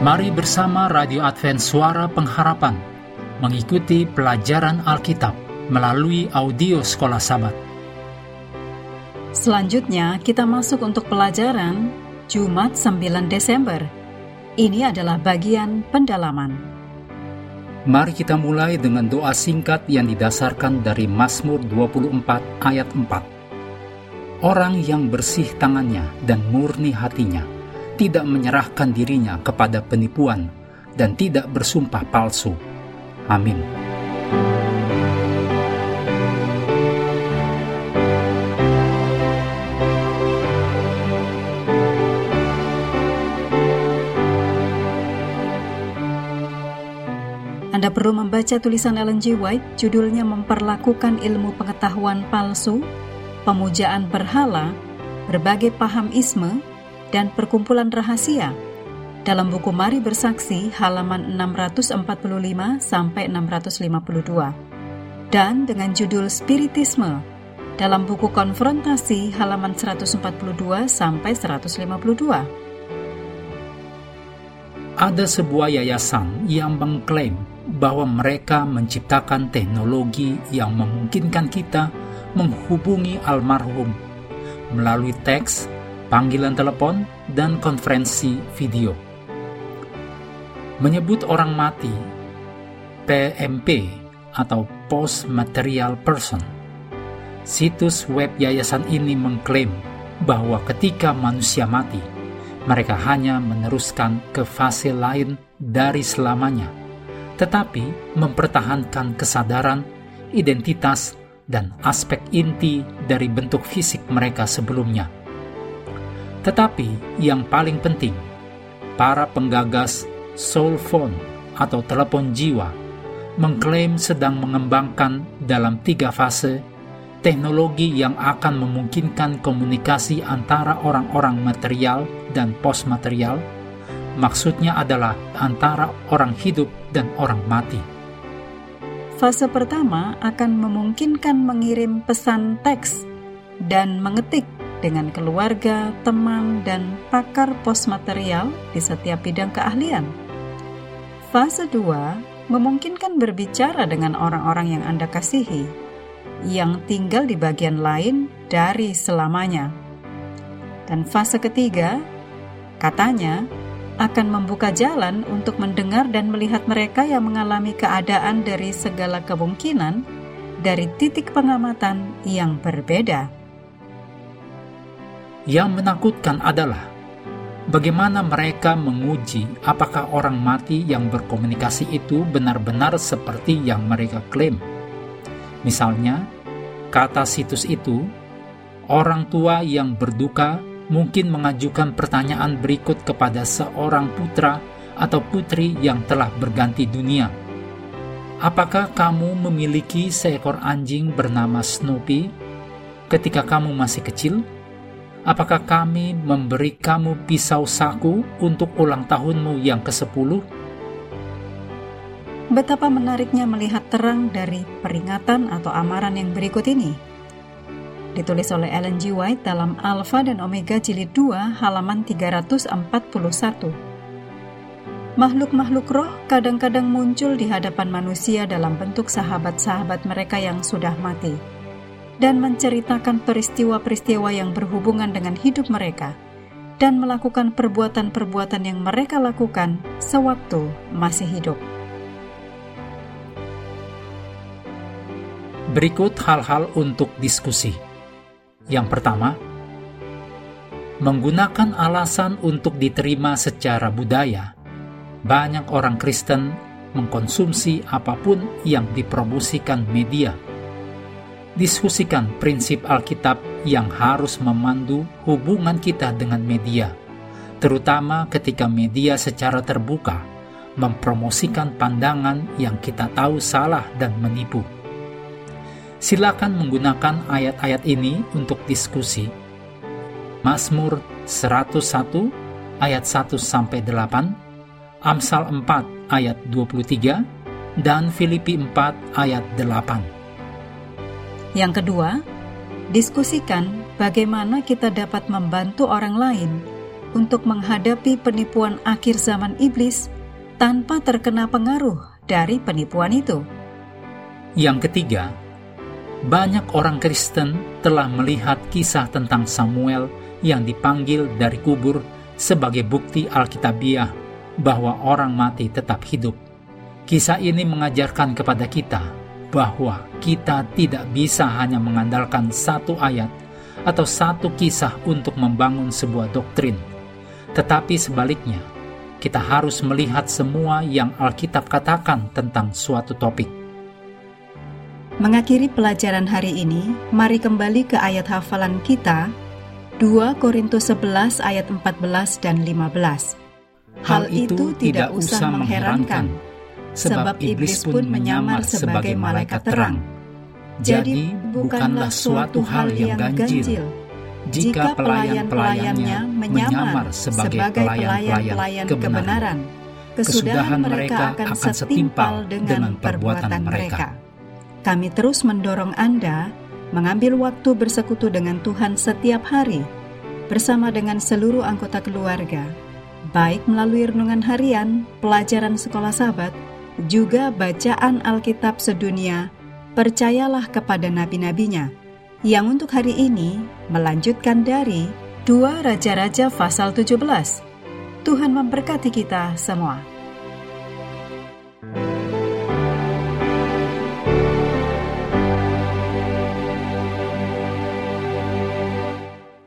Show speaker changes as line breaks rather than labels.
Mari bersama Radio Advent Suara Pengharapan mengikuti pelajaran Alkitab melalui audio Sekolah Sabat.
Selanjutnya kita masuk untuk pelajaran Jumat 9 Desember. Ini adalah bagian pendalaman.
Mari kita mulai dengan doa singkat yang didasarkan dari Mazmur 24 ayat 4. Orang yang bersih tangannya dan murni hatinya – tidak menyerahkan dirinya kepada penipuan dan tidak bersumpah palsu. Amin.
Anda perlu membaca tulisan Ellen G. White, judulnya Memperlakukan Ilmu Pengetahuan Palsu, Pemujaan Berhala, Berbagai Paham Isme, dan perkumpulan rahasia. Dalam buku Mari Bersaksi halaman 645 sampai 652 dan dengan judul Spiritisme. Dalam buku Konfrontasi halaman 142 sampai 152.
Ada sebuah yayasan yang mengklaim bahwa mereka menciptakan teknologi yang memungkinkan kita menghubungi almarhum melalui teks panggilan telepon, dan konferensi video. Menyebut orang mati, PMP atau Post Material Person. Situs web yayasan ini mengklaim bahwa ketika manusia mati, mereka hanya meneruskan ke fase lain dari selamanya, tetapi mempertahankan kesadaran, identitas, dan aspek inti dari bentuk fisik mereka sebelumnya tetapi yang paling penting, para penggagas soul phone atau telepon jiwa mengklaim sedang mengembangkan dalam tiga fase teknologi yang akan memungkinkan komunikasi antara orang-orang material dan post-material, maksudnya adalah antara orang hidup dan orang mati.
Fase pertama akan memungkinkan mengirim pesan teks dan mengetik dengan keluarga, teman, dan pakar posmaterial di setiap bidang keahlian. Fase 2 memungkinkan berbicara dengan orang-orang yang Anda kasihi, yang tinggal di bagian lain dari selamanya. Dan fase ketiga, katanya, akan membuka jalan untuk mendengar dan melihat mereka yang mengalami keadaan dari segala kemungkinan dari titik pengamatan yang berbeda.
Yang menakutkan adalah bagaimana mereka menguji apakah orang mati yang berkomunikasi itu benar-benar seperti yang mereka klaim. Misalnya, kata situs itu, orang tua yang berduka mungkin mengajukan pertanyaan berikut kepada seorang putra atau putri yang telah berganti dunia. Apakah kamu memiliki seekor anjing bernama Snoopy ketika kamu masih kecil? Apakah kami memberi kamu pisau saku untuk ulang tahunmu yang ke-10?
Betapa menariknya melihat terang dari peringatan atau amaran yang berikut ini. Ditulis oleh Ellen G. White dalam Alpha dan Omega Jilid 2 halaman 341. Makhluk-makhluk roh kadang-kadang muncul di hadapan manusia dalam bentuk sahabat-sahabat mereka yang sudah mati dan menceritakan peristiwa-peristiwa yang berhubungan dengan hidup mereka dan melakukan perbuatan-perbuatan yang mereka lakukan sewaktu masih hidup.
Berikut hal-hal untuk diskusi. Yang pertama, menggunakan alasan untuk diterima secara budaya. Banyak orang Kristen mengkonsumsi apa pun yang dipromosikan media diskusikan prinsip Alkitab yang harus memandu hubungan kita dengan media, terutama ketika media secara terbuka mempromosikan pandangan yang kita tahu salah dan menipu. Silakan menggunakan ayat-ayat ini untuk diskusi. Mazmur 101 ayat 1 sampai 8, Amsal 4 ayat 23, dan Filipi 4 ayat 8.
Yang kedua, diskusikan bagaimana kita dapat membantu orang lain untuk menghadapi penipuan akhir zaman iblis tanpa terkena pengaruh dari penipuan itu.
Yang ketiga, banyak orang Kristen telah melihat kisah tentang Samuel yang dipanggil dari kubur sebagai bukti Alkitabiah bahwa orang mati tetap hidup. Kisah ini mengajarkan kepada kita bahwa kita tidak bisa hanya mengandalkan satu ayat atau satu kisah untuk membangun sebuah doktrin, tetapi sebaliknya, kita harus melihat semua yang Alkitab katakan tentang suatu topik.
Mengakhiri pelajaran hari ini, mari kembali ke ayat hafalan kita 2 Korintus 11 ayat 14 dan 15.
Hal itu tidak usah mengherankan, sebab iblis pun menyamar sebagai malaikat terang. Jadi bukanlah suatu hal yang ganjil jika pelayan-pelayannya menyamar sebagai pelayan-pelayan kebenaran. Kesudahan mereka akan setimpal dengan perbuatan mereka.
Kami terus mendorong Anda mengambil waktu bersekutu dengan Tuhan setiap hari bersama dengan seluruh anggota keluarga, baik melalui renungan harian, pelajaran sekolah sahabat, juga bacaan Alkitab sedunia, percayalah kepada nabi-nabinya, yang untuk hari ini melanjutkan dari dua Raja-Raja pasal 17. Tuhan memberkati kita semua.